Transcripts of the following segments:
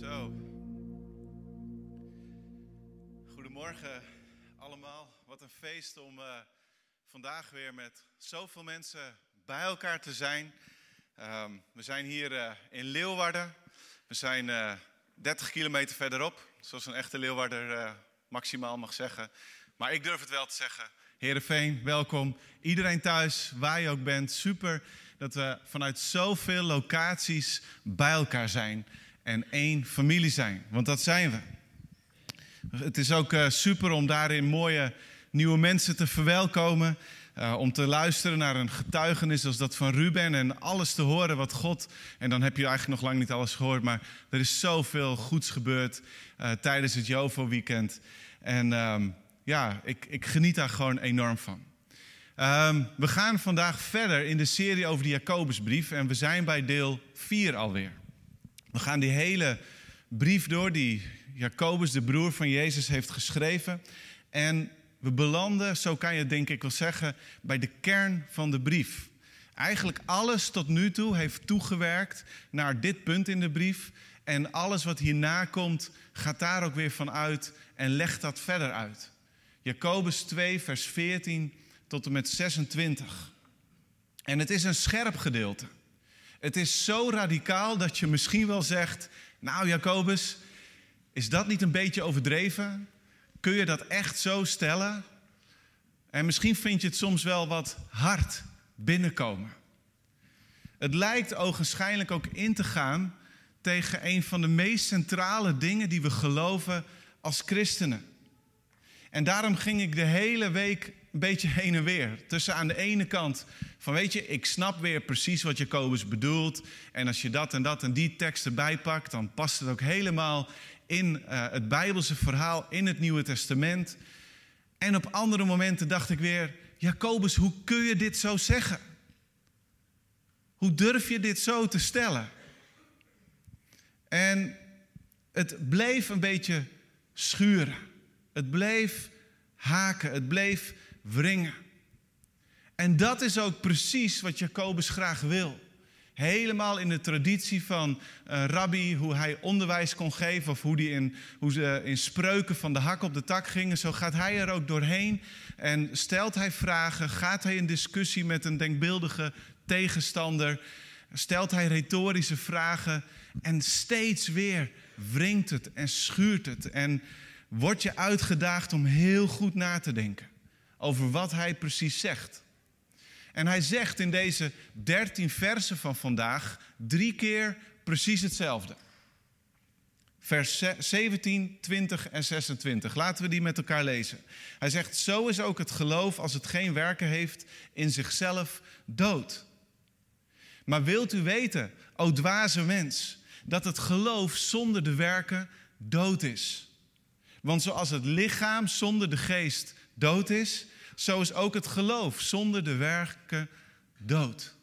Zo. Goedemorgen allemaal. Wat een feest om uh, vandaag weer met zoveel mensen bij elkaar te zijn. Um, we zijn hier uh, in Leeuwarden. We zijn uh, 30 kilometer verderop, zoals een echte Leeuwarder maximaal mag zeggen. Maar ik durf het wel te zeggen. Heerenveen, welkom. Iedereen thuis, waar je ook bent. Super dat we vanuit zoveel locaties bij elkaar zijn en één familie zijn. Want dat zijn we. Het is ook uh, super om daarin mooie nieuwe mensen te verwelkomen. Uh, om te luisteren naar een getuigenis als dat van Ruben en alles te horen wat God. En dan heb je eigenlijk nog lang niet alles gehoord, maar er is zoveel goeds gebeurd uh, tijdens het Jovo-weekend. En um, ja, ik, ik, geniet daar gewoon enorm van. Um, we gaan vandaag verder in de serie over de Jacobusbrief en we zijn bij deel 4 alweer. We gaan die hele brief door die Jacobus, de broer van Jezus, heeft geschreven. En we belanden, zo kan je het denk ik wel zeggen, bij de kern van de brief. Eigenlijk alles tot nu toe heeft toegewerkt naar dit punt in de brief. En alles wat hierna komt, gaat daar ook weer van uit en legt dat verder uit. Jacobus 2, vers 14 tot en met 26. En het is een scherp gedeelte. Het is zo radicaal dat je misschien wel zegt: Nou, Jacobus, is dat niet een beetje overdreven? Kun je dat echt zo stellen? En misschien vind je het soms wel wat hard binnenkomen. Het lijkt ogenschijnlijk ook in te gaan tegen een van de meest centrale dingen die we geloven als christenen. En daarom ging ik de hele week een beetje heen en weer. Tussen aan de ene kant van weet je, ik snap weer precies wat Jacobus bedoelt. En als je dat en dat en die tekst erbij pakt, dan past het ook helemaal in uh, het Bijbelse verhaal, in het Nieuwe Testament. En op andere momenten dacht ik weer, Jacobus, hoe kun je dit zo zeggen? Hoe durf je dit zo te stellen? En het bleef een beetje schuren. Het bleef haken, het bleef wringen. En dat is ook precies wat Jacobus graag wil. Helemaal in de traditie van uh, Rabbi, hoe hij onderwijs kon geven, of hoe, die in, hoe ze in spreuken van de hak op de tak gingen, zo gaat hij er ook doorheen. En stelt hij vragen, gaat hij in discussie met een denkbeeldige tegenstander, stelt hij retorische vragen en steeds weer wringt het en schuurt het. En word je uitgedaagd om heel goed na te denken over wat hij precies zegt. En hij zegt in deze dertien versen van vandaag drie keer precies hetzelfde. Vers 17, 20 en 26. Laten we die met elkaar lezen. Hij zegt: Zo is ook het geloof als het geen werken heeft in zichzelf dood. Maar wilt u weten, o dwaze mens, dat het geloof zonder de werken dood is? Want zoals het lichaam zonder de geest dood is, zo is ook het geloof zonder de werken dood.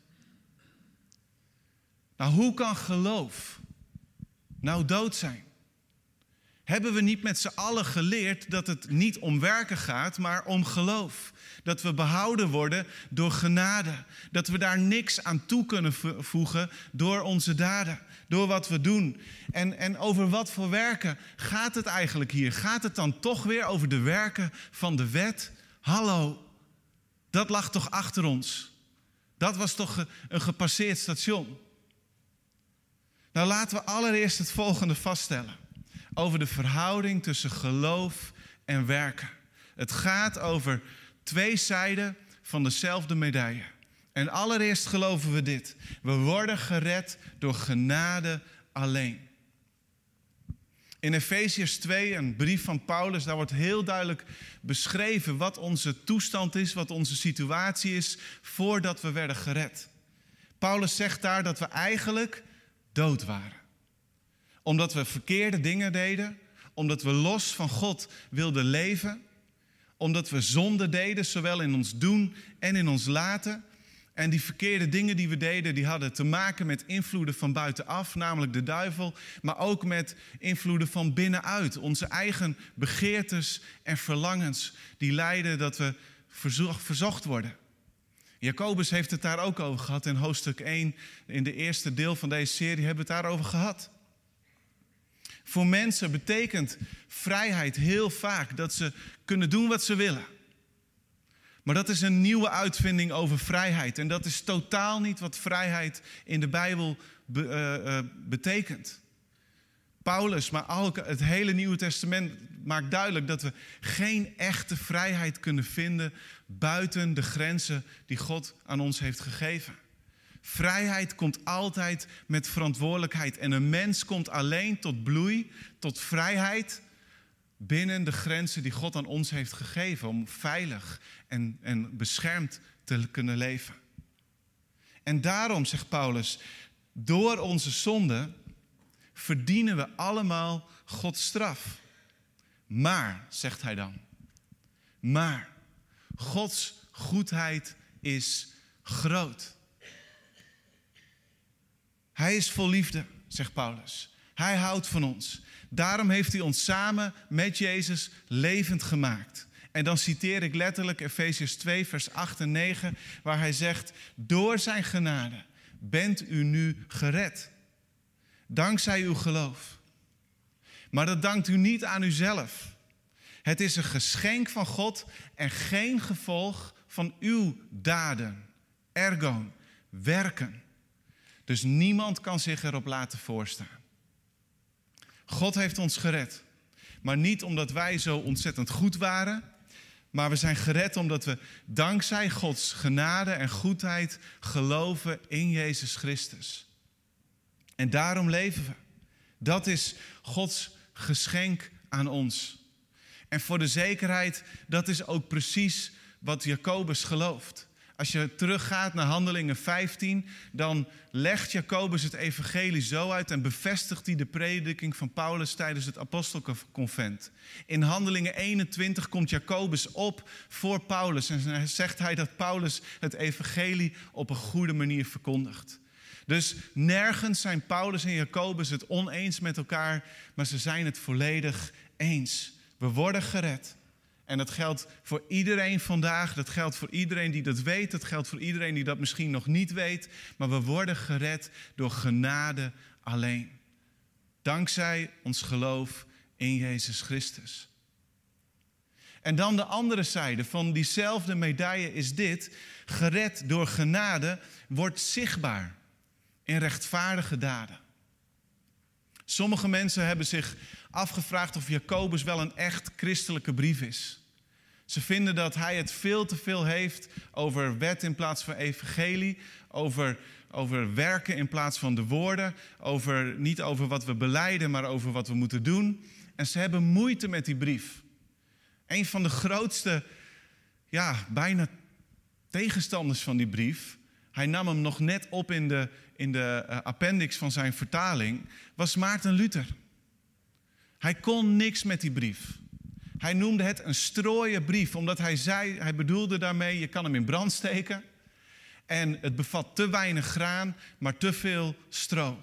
Nou, hoe kan geloof nou dood zijn? Hebben we niet met z'n allen geleerd dat het niet om werken gaat, maar om geloof? Dat we behouden worden door genade. Dat we daar niks aan toe kunnen voegen door onze daden, door wat we doen. En, en over wat voor werken gaat het eigenlijk hier? Gaat het dan toch weer over de werken van de wet? Hallo, dat lag toch achter ons? Dat was toch een gepasseerd station? Nou, laten we allereerst het volgende vaststellen over de verhouding tussen geloof en werken. Het gaat over twee zijden van dezelfde medaille. En allereerst geloven we dit. We worden gered door genade alleen. In Efeziërs 2, een brief van Paulus, daar wordt heel duidelijk beschreven wat onze toestand is, wat onze situatie is voordat we werden gered. Paulus zegt daar dat we eigenlijk dood waren. Omdat we verkeerde dingen deden, omdat we los van God wilden leven, omdat we zonde deden, zowel in ons doen en in ons laten. En die verkeerde dingen die we deden, die hadden te maken met invloeden van buitenaf, namelijk de duivel, maar ook met invloeden van binnenuit. Onze eigen begeertes en verlangens, die leiden dat we verzocht worden. Jacobus heeft het daar ook over gehad in hoofdstuk 1. In de eerste deel van deze serie hebben we het daarover gehad. Voor mensen betekent vrijheid heel vaak dat ze kunnen doen wat ze willen. Maar dat is een nieuwe uitvinding over vrijheid. En dat is totaal niet wat vrijheid in de Bijbel eh, eh, betekent. Paulus, maar ook het hele Nieuwe Testament maakt duidelijk dat we geen echte vrijheid kunnen vinden buiten de grenzen die God aan ons heeft gegeven. Vrijheid komt altijd met verantwoordelijkheid en een mens komt alleen tot bloei, tot vrijheid binnen de grenzen die God aan ons heeft gegeven om veilig en, en beschermd te kunnen leven. En daarom, zegt Paulus, door onze zonde verdienen we allemaal Gods straf. Maar, zegt hij dan, maar Gods goedheid is groot. Hij is vol liefde, zegt Paulus. Hij houdt van ons. Daarom heeft hij ons samen met Jezus levend gemaakt. En dan citeer ik letterlijk Efesiërs 2, vers 8 en 9, waar hij zegt: Door zijn genade bent u nu gered. Dankzij uw geloof. Maar dat dankt u niet aan uzelf. Het is een geschenk van God en geen gevolg van uw daden. Ergon, werken. Dus niemand kan zich erop laten voorstaan. God heeft ons gered. Maar niet omdat wij zo ontzettend goed waren. Maar we zijn gered omdat we dankzij Gods genade en goedheid geloven in Jezus Christus. En daarom leven we. Dat is Gods geschenk aan ons. En voor de zekerheid, dat is ook precies wat Jacobus gelooft. Als je teruggaat naar Handelingen 15, dan legt Jacobus het evangelie zo uit en bevestigt hij de prediking van Paulus tijdens het apostelconvent. In Handelingen 21 komt Jacobus op voor Paulus en zegt hij dat Paulus het evangelie op een goede manier verkondigt. Dus nergens zijn Paulus en Jacobus het oneens met elkaar, maar ze zijn het volledig eens. We worden gered. En dat geldt voor iedereen vandaag, dat geldt voor iedereen die dat weet, dat geldt voor iedereen die dat misschien nog niet weet. Maar we worden gered door genade alleen. Dankzij ons geloof in Jezus Christus. En dan de andere zijde van diezelfde medaille is dit: gered door genade wordt zichtbaar in rechtvaardige daden. Sommige mensen hebben zich afgevraagd of Jacobus wel een echt christelijke brief is. Ze vinden dat hij het veel te veel heeft over wet in plaats van evangelie, over, over werken in plaats van de woorden, over, niet over wat we beleiden, maar over wat we moeten doen. En ze hebben moeite met die brief. Een van de grootste, ja, bijna tegenstanders van die brief, hij nam hem nog net op in de, in de eh, appendix van zijn vertaling, was Maarten Luther. Hij kon niks met die brief. Hij noemde het een strooie brief, omdat hij zei, hij bedoelde daarmee, je kan hem in brand steken. En het bevat te weinig graan, maar te veel stro.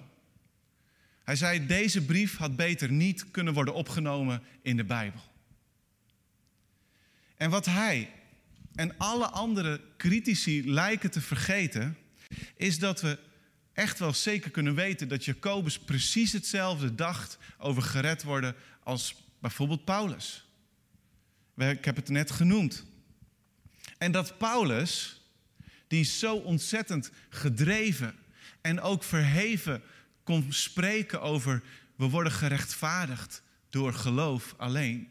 Hij zei, deze brief had beter niet kunnen worden opgenomen in de Bijbel. En wat hij en alle andere critici lijken te vergeten, is dat we echt wel zeker kunnen weten dat Jacobus precies hetzelfde dacht over gered worden als bijvoorbeeld Paulus. Ik heb het net genoemd. En dat Paulus, die zo ontzettend gedreven en ook verheven kon spreken over we worden gerechtvaardigd door geloof alleen.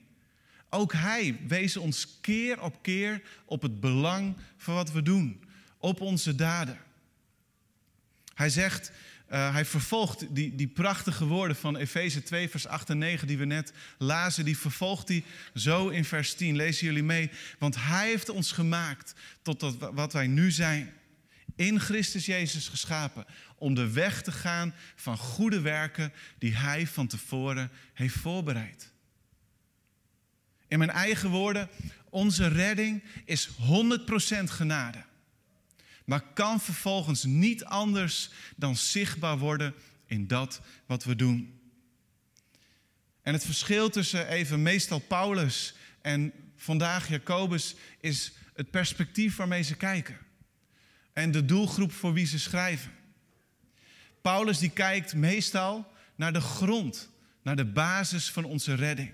Ook hij wees ons keer op keer op het belang van wat we doen, op onze daden. Hij zegt, uh, hij vervolgt die, die prachtige woorden van Efeze 2, vers 8 en 9, die we net lazen, die vervolgt hij zo in vers 10. Lezen jullie mee? Want hij heeft ons gemaakt tot dat, wat wij nu zijn. In Christus Jezus geschapen. Om de weg te gaan van goede werken die hij van tevoren heeft voorbereid. In mijn eigen woorden, onze redding is 100% genade maar kan vervolgens niet anders dan zichtbaar worden in dat wat we doen. En het verschil tussen even meestal Paulus en vandaag Jacobus is het perspectief waarmee ze kijken. En de doelgroep voor wie ze schrijven. Paulus die kijkt meestal naar de grond, naar de basis van onze redding.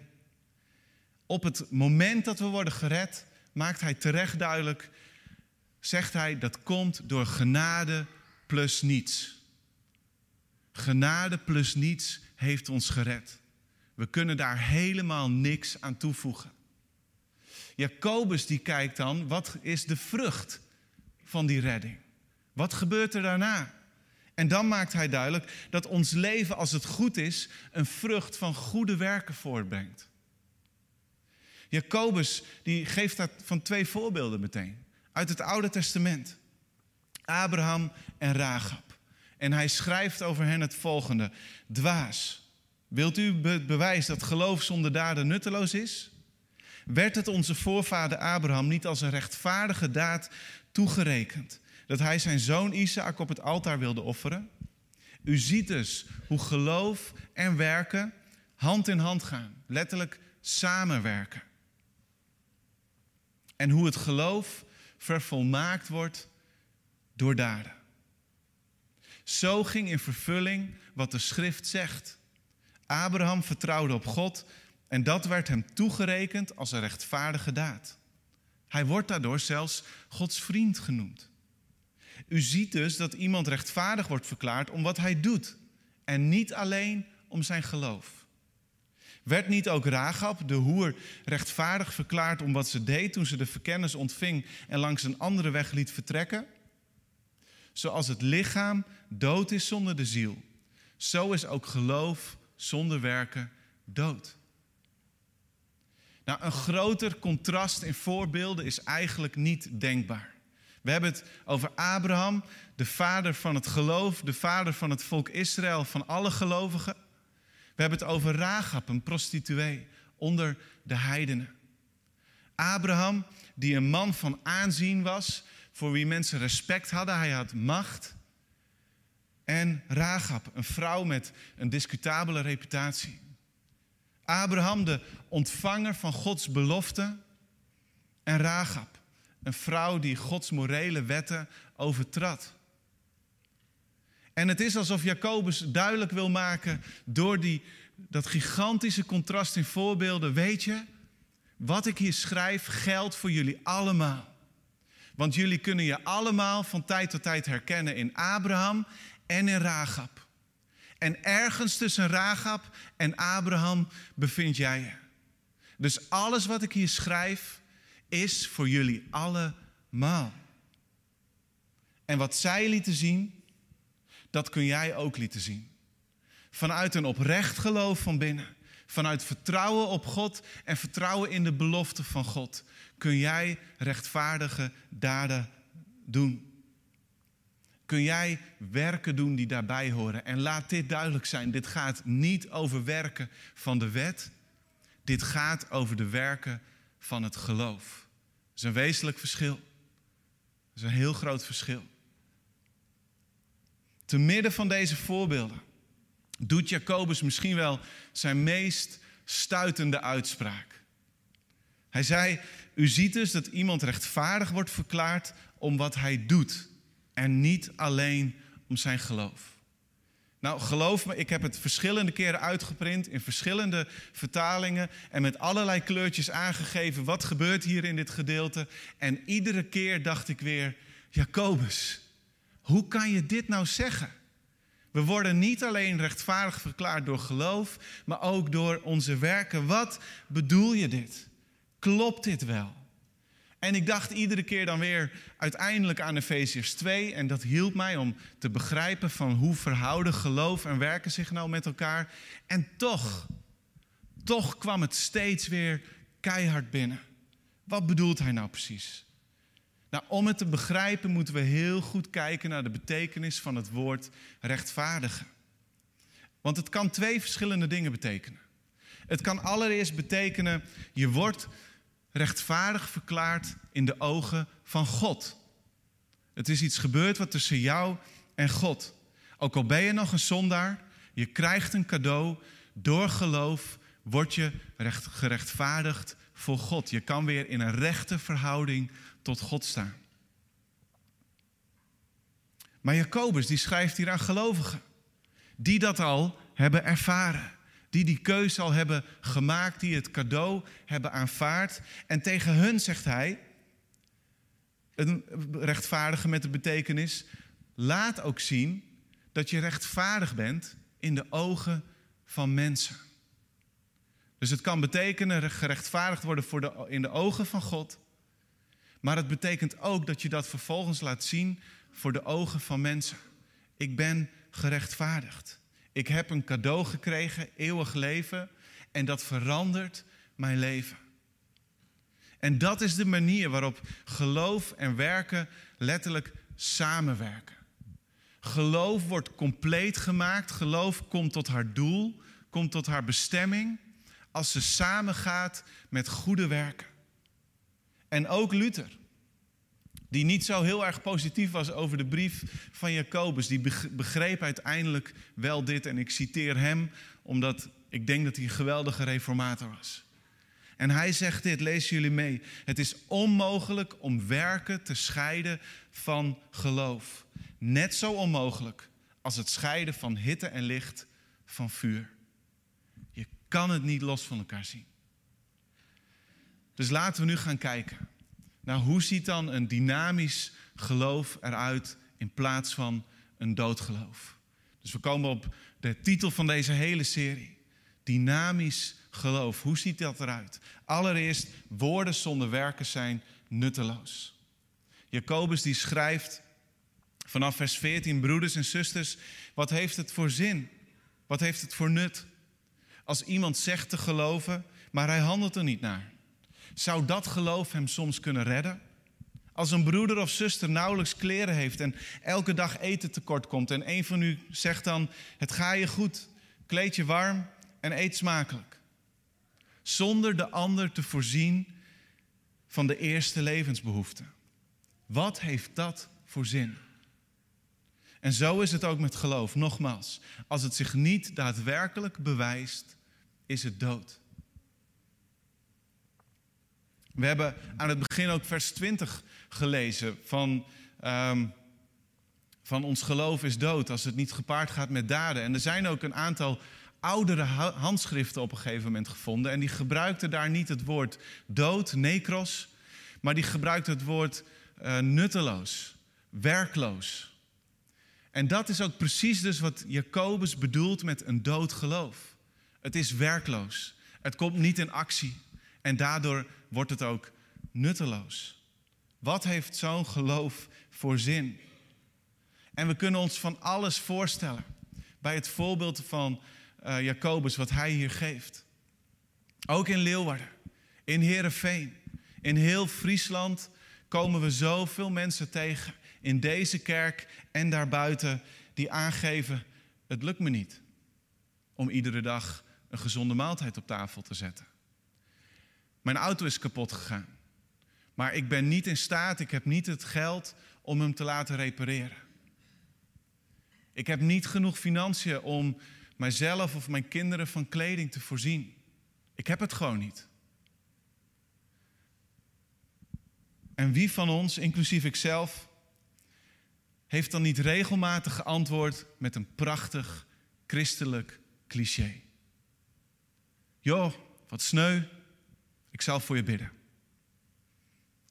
Op het moment dat we worden gered, maakt hij terecht duidelijk, zegt hij dat komt door genade plus niets. Genade plus niets heeft ons gered. We kunnen daar helemaal niks aan toevoegen. Jacobus die kijkt dan, wat is de vrucht van die redding? Wat gebeurt er daarna? En dan maakt hij duidelijk dat ons leven, als het goed is, een vrucht van goede werken voortbrengt. Jacobus die geeft daar van twee voorbeelden meteen. Uit het Oude Testament. Abraham en Rahab. En hij schrijft over hen het volgende. Dwaas, wilt u het bewijs dat geloof zonder daden nutteloos is? Werd het onze voorvader Abraham niet als een rechtvaardige daad toegerekend dat hij zijn zoon Isaac op het altaar wilde offeren? U ziet dus hoe geloof en werken hand in hand gaan, letterlijk samenwerken. En hoe het geloof vervolmaakt wordt door daden. Zo ging in vervulling wat de schrift zegt. Abraham vertrouwde op God en dat werd hem toegerekend als een rechtvaardige daad. Hij wordt daardoor zelfs Gods vriend genoemd. U ziet dus dat iemand rechtvaardig wordt verklaard om wat hij doet en niet alleen om zijn geloof. Werd niet ook Ragab, de hoer, rechtvaardig verklaard om wat ze deed toen ze de verkennis ontving en langs een andere weg liet vertrekken? Zoals het lichaam dood is zonder de ziel, zo is ook geloof zonder werken dood. Nou, een groter contrast in voorbeelden is eigenlijk niet denkbaar. We hebben het over Abraham, de vader van het geloof, de vader van het volk Israël, van alle gelovigen. We hebben het over Rahab, een prostituee onder de heidenen. Abraham, die een man van aanzien was, voor wie mensen respect hadden, hij had macht. En Rahab, een vrouw met een discutabele reputatie. Abraham, de ontvanger van Gods belofte. En Rahab, een vrouw die Gods morele wetten overtrad. En het is alsof Jacobus duidelijk wil maken door die, dat gigantische contrast in voorbeelden. Weet je, wat ik hier schrijf geldt voor jullie allemaal. Want jullie kunnen je allemaal van tijd tot tijd herkennen in Abraham en in Ragab. En ergens tussen Ragab en Abraham bevind jij je. Dus alles wat ik hier schrijf is voor jullie allemaal. En wat zij lieten zien, dat kun jij ook lieten zien. Vanuit een oprecht geloof van binnen, vanuit vertrouwen op God en vertrouwen in de belofte van God, kun jij rechtvaardige daden doen kun jij werken doen die daarbij horen. En laat dit duidelijk zijn: dit gaat niet over werken van de wet, dit gaat over de werken van het geloof. Dat is een wezenlijk verschil. Dat is een heel groot verschil. Te midden van deze voorbeelden doet Jacobus misschien wel zijn meest stuitende uitspraak. Hij zei: U ziet dus dat iemand rechtvaardig wordt verklaard om wat hij doet en niet alleen om zijn geloof. Nou, geloof me, ik heb het verschillende keren uitgeprint in verschillende vertalingen en met allerlei kleurtjes aangegeven wat gebeurt hier in dit gedeelte. En iedere keer dacht ik weer, Jacobus, hoe kan je dit nou zeggen? We worden niet alleen rechtvaardig verklaard door geloof, maar ook door onze werken. Wat bedoel je dit? Klopt dit wel? En ik dacht iedere keer dan weer uiteindelijk aan Efeziërs 2. En dat hielp mij om te begrijpen van hoe verhouden geloof en werken zich nou met elkaar. En toch, toch kwam het steeds weer keihard binnen. Wat bedoelt hij nou precies? Nou, om het te begrijpen moeten we heel goed kijken naar de betekenis van het woord rechtvaardigen. Want het kan twee verschillende dingen betekenen. Het kan allereerst betekenen, je wordt rechtvaardig verklaard in de ogen van God. Het is iets gebeurd wat tussen jou en God. Ook al ben je nog een zondaar, je krijgt een cadeau. Door geloof word je recht, gerechtvaardigd voor God. Je kan weer in een rechte verhouding tot God staan. Maar Jacobus die schrijft hier aan gelovigen die dat al hebben ervaren. die die keuze al hebben gemaakt, die het cadeau hebben aanvaard. En tegen hun zegt hij, een rechtvaardige met de betekenis, laat ook zien dat je rechtvaardig bent in de ogen van mensen. Dus het kan betekenen gerechtvaardigd worden voor de, in de ogen van God. Maar het betekent ook dat je dat vervolgens laat zien voor de ogen van mensen. Ik ben gerechtvaardigd. Ik heb een cadeau gekregen, eeuwig leven, en dat verandert mijn leven. En dat is de manier waarop geloof en werken letterlijk samenwerken. Geloof wordt compleet gemaakt, geloof komt tot haar doel, komt tot haar bestemming, als ze samengaat met goede werken. En ook Luther, die niet zo heel erg positief was over de brief van Jacobus, die begreep uiteindelijk wel dit. En ik citeer hem, omdat ik denk dat hij een geweldige reformator was. En hij zegt dit, lees jullie mee. Het is onmogelijk om werken te scheiden van geloof. Net zo onmogelijk als het scheiden van hitte en licht van vuur. Je kan het niet los van elkaar zien. Dus laten we nu gaan kijken naar hoe ziet dan een dynamisch geloof eruit in plaats van een doodgeloof. Dus we komen op de titel van deze hele serie. Dynamisch geloof. Hoe ziet dat eruit? Allereerst, woorden zonder werken zijn nutteloos. Jacobus die schrijft vanaf vers 14, broeders en zusters, wat heeft het voor zin? Wat heeft het voor nut? Als iemand zegt te geloven, maar hij handelt er niet naar. Zou dat geloof hem soms kunnen redden? Als een broeder of zuster nauwelijks kleren heeft en elke dag eten tekort komt en een van u zegt dan: Het ga je goed, kleed je warm en eet smakelijk. Zonder de ander te voorzien van de eerste levensbehoeften. Wat heeft dat voor zin? En zo is het ook met geloof. Nogmaals, als het zich niet daadwerkelijk bewijst, is het dood. We hebben aan het begin ook vers 20 gelezen van, um, van ons geloof is dood als het niet gepaard gaat met daden. En er zijn ook een aantal oudere handschriften op een gegeven moment gevonden en die gebruikten daar niet het woord dood, necros, maar die gebruikten het woord uh, nutteloos, werkloos. En dat is ook precies dus wat Jacobus bedoelt met een dood geloof. Het is werkloos. Het komt niet in actie. En daardoor wordt het ook nutteloos. Wat heeft zo'n geloof voor zin? En we kunnen ons van alles voorstellen bij het voorbeeld van uh, Jacobus, wat hij hier geeft. Ook in Leeuwarden, in Heerenveen, in heel Friesland komen we zoveel mensen tegen in deze kerk en daarbuiten die aangeven: het lukt me niet om iedere dag een gezonde maaltijd op tafel te zetten. Mijn auto is kapot gegaan. Maar ik ben niet in staat, ik heb niet het geld om hem te laten repareren. Ik heb niet genoeg financiën om mijzelf of mijn kinderen van kleding te voorzien. Ik heb het gewoon niet. En wie van ons, inclusief ikzelf, heeft dan niet regelmatig geantwoord met een prachtig christelijk cliché? Joh, wat sneu, ik zal voor je bidden.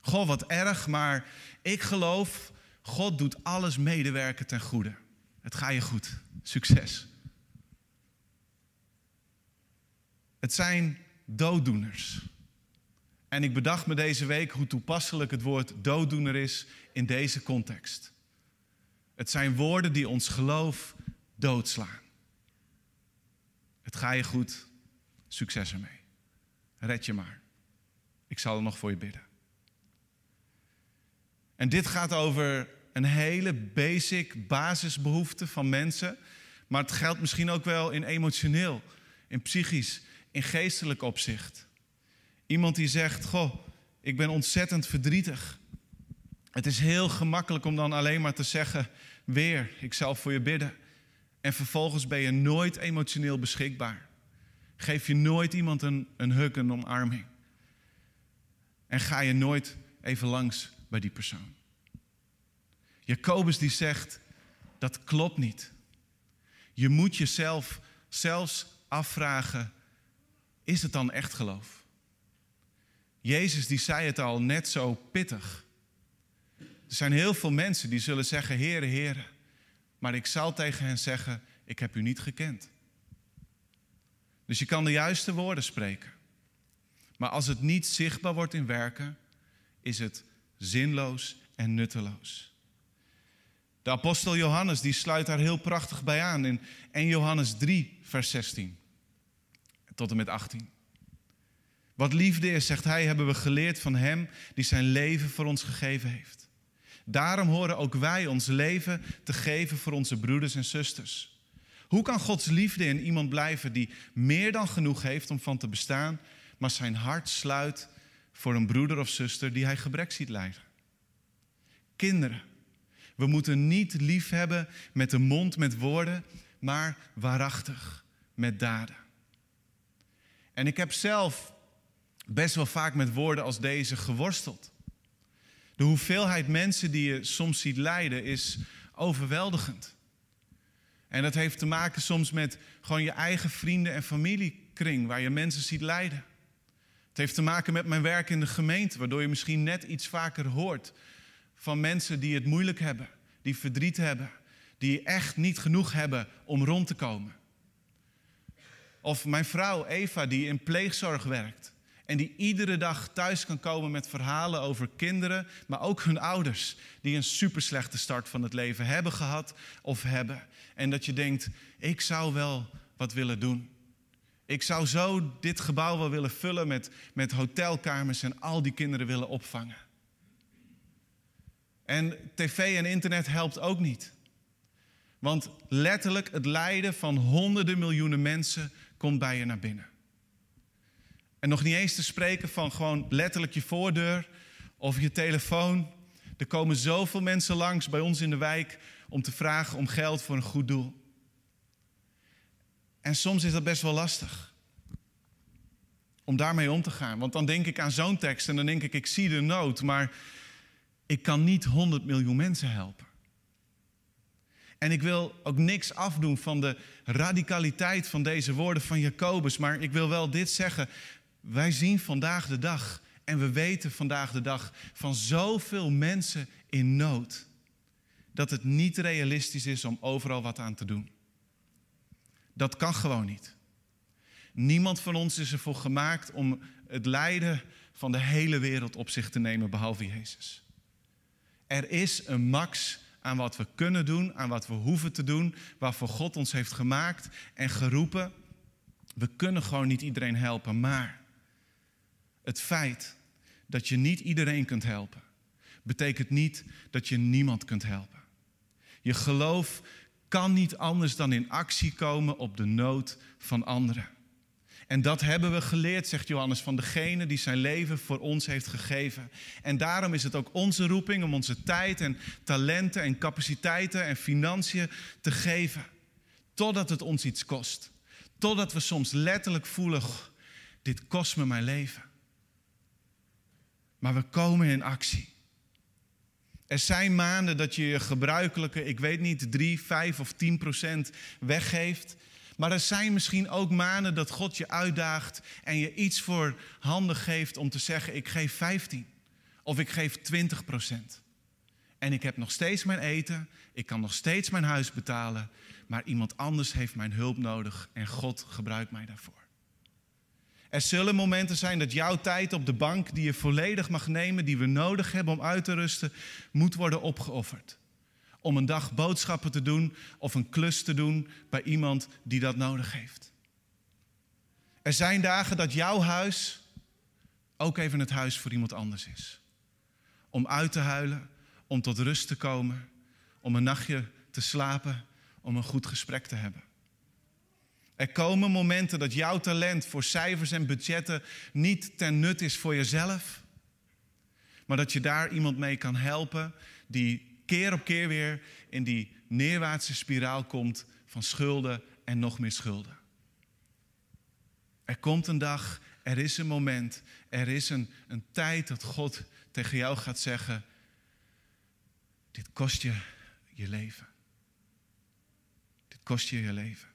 Goh, wat erg, maar ik geloof, God doet alles medewerken ten goede. Het gaat je goed. Succes. Het zijn dooddoeners. En ik bedacht me deze week hoe toepasselijk het woord dooddoener is in deze context. Het zijn woorden die ons geloof doodslaan. Het gaat je goed, succes ermee. Red je maar. Ik zal er nog voor je bidden. En dit gaat over een hele basic basisbehoefte van mensen. Maar het geldt misschien ook wel in emotioneel, in psychisch, in geestelijk opzicht. Iemand die zegt: Goh, ik ben ontzettend verdrietig. Het is heel gemakkelijk om dan alleen maar te zeggen: Weer, ik zal voor je bidden. En vervolgens ben je nooit emotioneel beschikbaar. Geef je nooit iemand een, een hug, een omarming. En ga je nooit even langs bij die persoon. Jacobus die zegt, dat klopt niet. Je moet jezelf zelfs afvragen, is het dan echt geloof? Jezus die zei het al net zo pittig. Er zijn heel veel mensen die zullen zeggen, Heere, Heere. Maar ik zal tegen hen zeggen, ik heb u niet gekend. Dus je kan de juiste woorden spreken. Maar als het niet zichtbaar wordt in werken, is het zinloos en nutteloos. De apostel Johannes die sluit daar heel prachtig bij aan in 1 Johannes 3, vers 16 tot en met 18. Wat liefde is, zegt hij, hebben we geleerd van Hem die zijn leven voor ons gegeven heeft. Daarom horen ook wij ons leven te geven voor onze broeders en zusters. Hoe kan Gods liefde in iemand blijven die meer dan genoeg heeft om van te bestaan, maar zijn hart sluit voor een broeder of zuster die hij gebrek ziet lijden? Kinderen, we moeten niet lief hebben met de mond met woorden, maar waarachtig met daden. En ik heb zelf best wel vaak met woorden als deze geworsteld. De hoeveelheid mensen die je soms ziet lijden is overweldigend. En dat heeft te maken soms met gewoon je eigen vrienden- en familiekring, waar je mensen ziet lijden. Het heeft te maken met mijn werk in de gemeente, waardoor je misschien net iets vaker hoort van mensen die het moeilijk hebben, die verdriet hebben, die echt niet genoeg hebben om rond te komen. Of mijn vrouw Eva, die in pleegzorg werkt. En die iedere dag thuis kan komen met verhalen over kinderen, maar ook hun ouders, die een superslechte start van het leven hebben gehad of hebben. En dat je denkt, ik zou wel wat willen doen. Ik zou zo dit gebouw wel willen vullen met, met hotelkamers en al die kinderen willen opvangen. En tv en internet helpt ook niet. Want letterlijk het lijden van honderden miljoenen mensen komt bij je naar binnen. En nog niet eens te spreken van gewoon letterlijk je voordeur of je telefoon. Er komen zoveel mensen langs bij ons in de wijk om te vragen om geld voor een goed doel. En soms is dat best wel lastig. Om daarmee om te gaan. Want dan denk ik aan zo'n tekst en dan denk ik, ik zie de nood, maar ik kan niet 100 miljoen mensen helpen. En ik wil ook niks afdoen van de radicaliteit van deze woorden van Jacobus, maar ik wil wel dit zeggen. Wij zien vandaag de dag en we weten vandaag de dag van zoveel mensen in nood dat het niet realistisch is om overal wat aan te doen. Dat kan gewoon niet. Niemand van ons is ervoor gemaakt om het lijden van de hele wereld op zich te nemen, behalve Jezus. Er is een max aan wat we kunnen doen, aan wat we hoeven te doen, waarvoor God ons heeft gemaakt en geroepen. We kunnen gewoon niet iedereen helpen, maar het feit dat je niet iedereen kunt helpen, betekent niet dat je niemand kunt helpen. Je geloof kan niet anders dan in actie komen op de nood van anderen. En dat hebben we geleerd, zegt Johannes, van degene die zijn leven voor ons heeft gegeven. En daarom is het ook onze roeping om onze tijd en talenten en capaciteiten en financiën te geven. Totdat het ons iets kost. Totdat we soms letterlijk voelen, dit kost me mijn leven. Maar we komen in actie. Er zijn maanden dat je je gebruikelijke, ik weet niet, 3, 5 of 10 procent weggeeft. Maar er zijn misschien ook maanden dat God je uitdaagt en je iets voor handen geeft om te zeggen: ik geef 15 of ik geef 20 procent. En ik heb nog steeds mijn eten, ik kan nog steeds mijn huis betalen, maar iemand anders heeft mijn hulp nodig en God gebruikt mij daarvoor. Er zullen momenten zijn dat jouw tijd op de bank, die je volledig mag nemen, die we nodig hebben om uit te rusten, moet worden opgeofferd om een dag boodschappen te doen of een klus te doen bij iemand die dat nodig heeft. Er zijn dagen dat jouw huis ook even het huis voor iemand anders is. Om uit te huilen, om tot rust te komen, om een nachtje te slapen, om een goed gesprek te hebben. Er komen momenten dat jouw talent voor cijfers en budgetten niet ten nut is voor jezelf, maar dat je daar iemand mee kan helpen die keer op keer weer in die neerwaartse spiraal komt van schulden en nog meer schulden. Er komt een dag, er is een moment, er is een, een tijd dat God tegen jou gaat zeggen: Dit kost je je leven. Dit kost je je leven.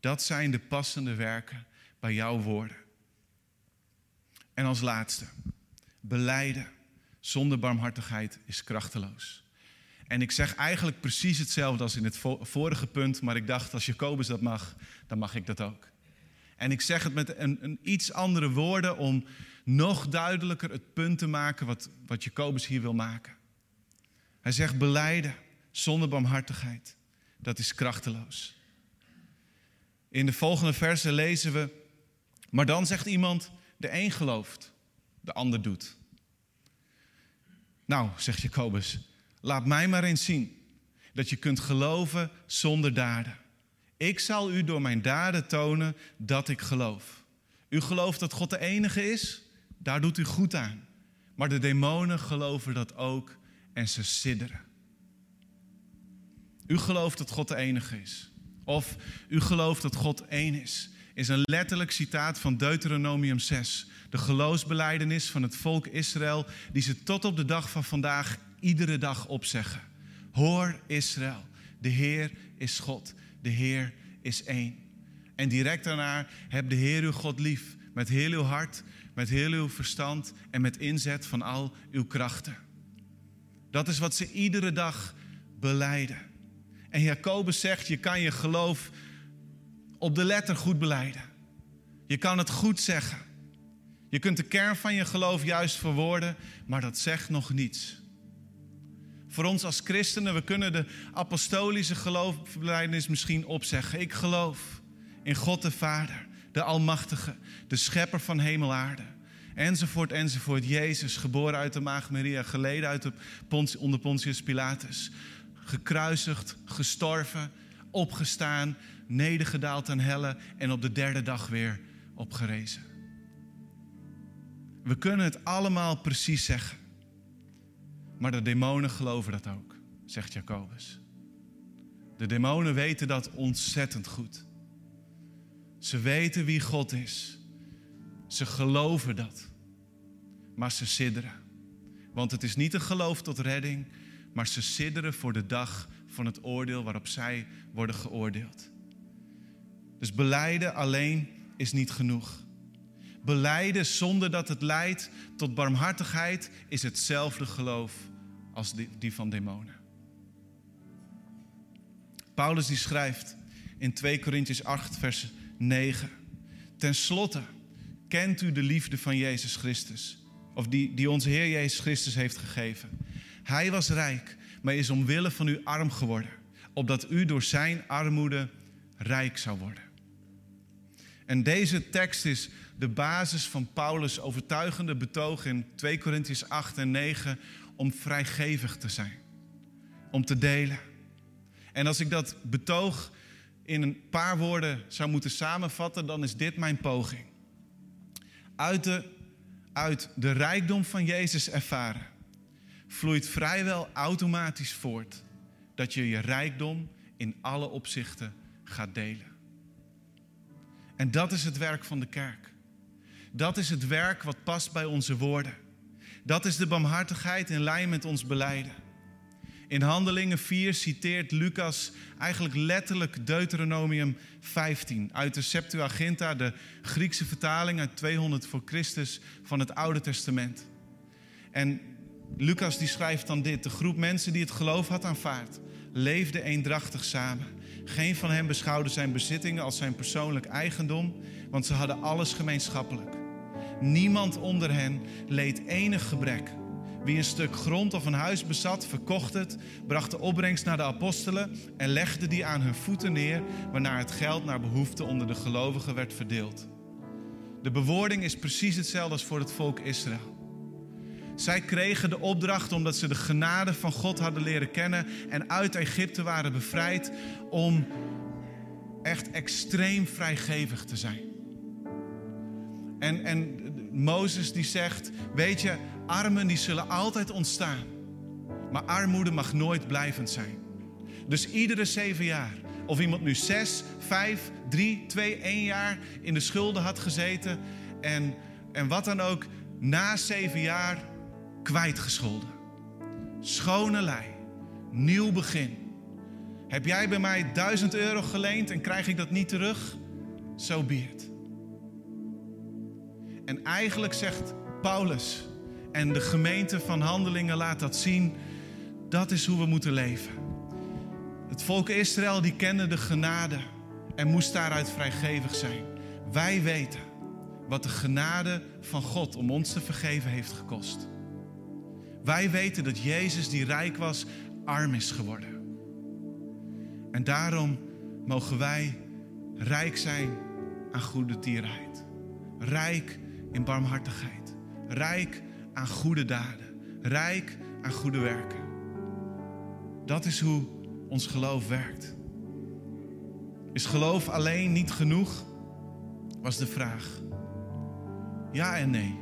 Dat zijn de passende werken bij jouw woorden. En als laatste, beleiden zonder barmhartigheid is krachteloos. En ik zeg eigenlijk precies hetzelfde als in het vorige punt, maar ik dacht als Jacobus dat mag, dan mag ik dat ook. En ik zeg het met een, een iets andere woorden om nog duidelijker het punt te maken wat, wat Jacobus hier wil maken. Hij zegt beleiden zonder barmhartigheid, dat is krachteloos. In de volgende versen lezen we, maar dan zegt iemand, de een gelooft, de ander doet. Nou, zegt Jacobus, laat mij maar eens zien dat je kunt geloven zonder daden. Ik zal u door mijn daden tonen dat ik geloof. U gelooft dat God de enige is? Daar doet u goed aan. Maar de demonen geloven dat ook en ze sidderen. U gelooft dat God de enige is. Of u gelooft dat God één is. Is een letterlijk citaat van Deuteronomium 6. De geloofsbeleidenis van het volk Israël, die ze tot op de dag van vandaag iedere dag opzeggen. Hoor Israël, de Heer is God, de Heer is één. En direct daarna heb de Heer uw God lief, met heel uw hart, met heel uw verstand en met inzet van al uw krachten. Dat is wat ze iedere dag beleiden. En Jacobus zegt, je kan je geloof op de letter goed beleiden. Je kan het goed zeggen. Je kunt de kern van je geloof juist verwoorden, maar dat zegt nog niets. Voor ons als christenen, we kunnen de apostolische geloofbelijdenis misschien opzeggen. Ik geloof in God de Vader, de Almachtige, de Schepper van hemel aarde. Enzovoort, enzovoort. Jezus, geboren uit de maag Maria, geleden uit de onder Pontius Pilatus. Gekruisigd, gestorven, opgestaan, nedergedaald aan helle en op de derde dag weer opgerezen. We kunnen het allemaal precies zeggen. Maar de demonen geloven dat ook, zegt Jacobus. De demonen weten dat ontzettend goed. Ze weten wie God is. Ze geloven dat. Maar ze sidderen. Want het is niet een geloof tot redding, maar ze sidderen voor de dag van het oordeel waarop zij worden geoordeeld. Dus beleiden alleen is niet genoeg. Beleiden zonder dat het leidt tot barmhartigheid is hetzelfde geloof als die van demonen. Paulus die schrijft in 2 Corinthians 8 vers 9. Ten slotte kent u de liefde van Jezus Christus. Of die, die onze Heer Jezus Christus heeft gegeven. Hij was rijk, maar is omwille van u arm geworden. Opdat u door zijn armoede rijk zou worden. En deze tekst is de basis van Paulus' overtuigende betoog in 2 Corinthians 8 en 9 om vrijgevig te zijn. Om te delen. En als ik dat betoog in een paar woorden zou moeten samenvatten, dan is dit mijn poging. Uit de, uit de rijkdom van Jezus ervaren vloeit vrijwel automatisch voort dat je je rijkdom in alle opzichten gaat delen. En dat is het werk van de kerk. Dat is het werk wat past bij onze woorden. Dat is de barmhartigheid in lijn met ons beleiden. In Handelingen 4 citeert Lucas eigenlijk letterlijk Deuteronomium 15 uit de Septuaginta, de Griekse vertaling uit 200 voor Christus van het Oude Testament. En Lucas die schrijft dan dit: de groep mensen die het geloof had aanvaard, leefde eendrachtig samen. Geen van hen beschouwde zijn bezittingen als zijn persoonlijk eigendom, want ze hadden alles gemeenschappelijk. Niemand onder hen leed enig gebrek. Wie een stuk grond of een huis bezat, verkocht het, bracht de opbrengst naar de apostelen en legde die aan hun voeten neer, waarna het geld naar behoefte onder de gelovigen werd verdeeld. De bewoording is precies hetzelfde als voor het volk Israël. Zij kregen de opdracht omdat ze de genade van God hadden leren kennen en uit Egypte waren bevrijd om echt extreem vrijgevig te zijn. En, en Mozes die zegt, weet je, armen die zullen altijd ontstaan. Maar armoede mag nooit blijvend zijn. Dus iedere zeven jaar, of iemand nu zes, vijf, drie, twee, één jaar in de schulden had gezeten en, en wat dan ook, na zeven jaar kwijtgescholden. Schone lei, nieuw begin. Heb jij bij mij 1000 euro geleend en krijg ik dat niet terug? Zo so. En eigenlijk zegt Paulus en de gemeente van Handelingen laat dat zien. Dat is hoe we moeten leven. Het volk Israël die kende de genade en moest daaruit vrijgevig zijn. Wij weten wat de genade van God om ons te vergeven heeft gekost. Wij weten dat Jezus die rijk was, arm is geworden. En daarom mogen wij rijk zijn aan goede tierheid. Rijk in barmhartigheid. Rijk aan goede daden. Rijk aan goede werken. Dat is hoe ons geloof werkt. Is geloof alleen niet genoeg? Was de vraag. Ja en nee.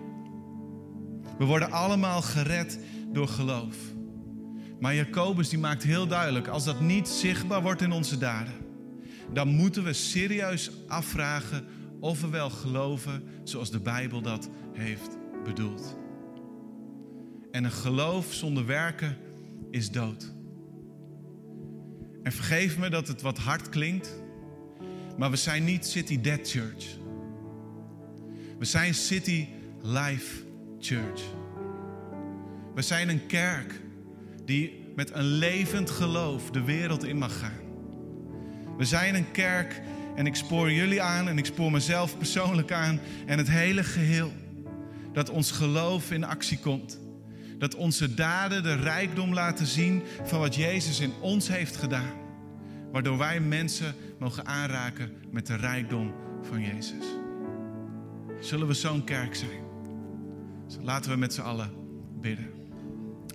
We worden allemaal gered door geloof. Maar Jacobus die maakt heel duidelijk, als dat niet zichtbaar wordt in onze daden, dan moeten we serieus afvragen of we wel geloven zoals de Bijbel dat heeft bedoeld. En een geloof zonder werken is dood. En vergeef me dat het wat hard klinkt, maar we zijn niet City Dead Church. We zijn City Life Church. We zijn een kerk die met een levend geloof de wereld in mag gaan. We zijn een kerk en ik spoor jullie aan en ik spoor mezelf persoonlijk aan en het hele geheel. Dat ons geloof in actie komt. Dat onze daden de rijkdom laten zien van wat Jezus in ons heeft gedaan. Waardoor wij mensen mogen aanraken met de rijkdom van Jezus. Zullen we zo'n kerk zijn? laten we met z'n allen bidden.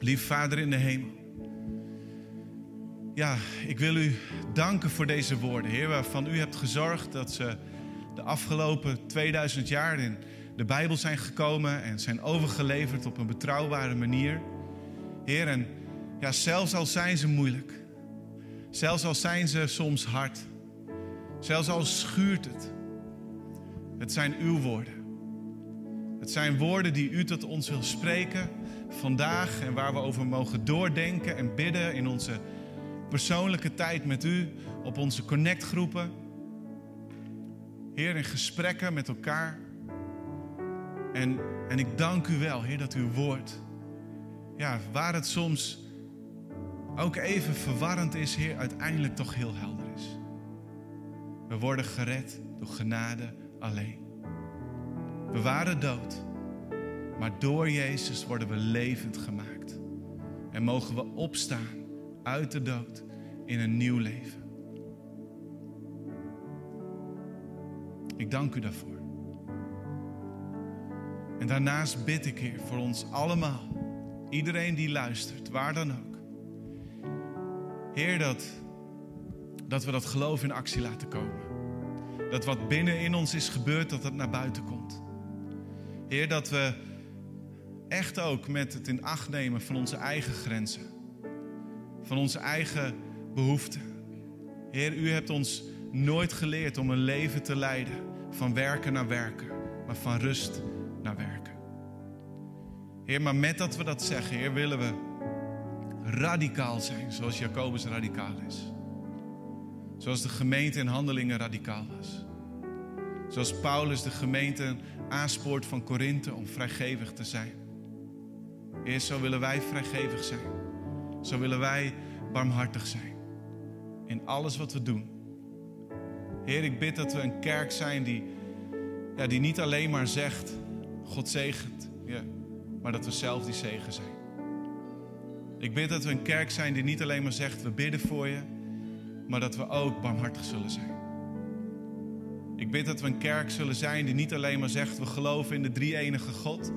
Lief Vader in de hemel. Ja, ik wil u danken voor deze woorden, Heer, waarvan u hebt gezorgd dat ze de afgelopen 2000 jaar in de Bijbel zijn gekomen en zijn overgeleverd op een betrouwbare manier. Heer, en ja, zelfs al zijn ze moeilijk, zelfs al zijn ze soms hard, zelfs al schuurt het, het zijn uw woorden. Het zijn woorden die u tot ons wil spreken vandaag en waar we over mogen doordenken en bidden in onze persoonlijke tijd met u, op onze connectgroepen. Heer, in gesprekken met elkaar. En, en ik dank u wel, Heer, dat uw woord, ja, waar het soms ook even verwarrend is, Heer, uiteindelijk toch heel helder is. We worden gered door genade alleen. We waren dood. Maar door Jezus worden we levend gemaakt. En mogen we opstaan uit de dood in een nieuw leven. Ik dank u daarvoor. En daarnaast bid ik, Heer, voor ons allemaal. Iedereen die luistert, waar dan ook. Heer, dat, dat we dat geloof in actie laten komen. Dat wat binnen in ons is gebeurd, dat het naar buiten komt. Heer, dat we echt ook met het in acht nemen van onze eigen grenzen. Van onze eigen behoeften. Heer, u hebt ons nooit geleerd om een leven te leiden van werken naar werken, maar van rust naar werken. Heer, maar met dat we dat zeggen, Heer, willen we radicaal zijn, zoals Jacobus radicaal is. Zoals de gemeente in handelingen radicaal was. Zoals Paulus de gemeente aanspoort van Korinthe om vrijgevig te zijn. Heer, zo willen wij vrijgevig zijn. Zo willen wij barmhartig zijn. In alles wat we doen. Heer, ik bid dat we een kerk zijn die, ja, die niet alleen maar zegt: God zegent. Ja, maar dat we zelf die zegen zijn. Ik bid dat we een kerk zijn die niet alleen maar zegt: We bidden voor je. Maar dat we ook barmhartig zullen zijn. Ik bid dat we een kerk zullen zijn die niet alleen maar zegt: We geloven in de drie-enige God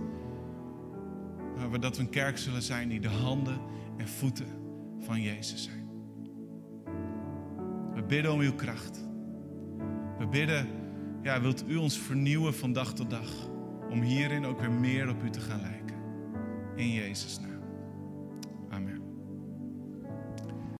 maar dat we een kerk zullen zijn die de handen en voeten van Jezus zijn. We bidden om uw kracht. We bidden, ja, wilt u ons vernieuwen van dag tot dag. Om hierin ook weer meer op u te gaan lijken. In Jezus' naam.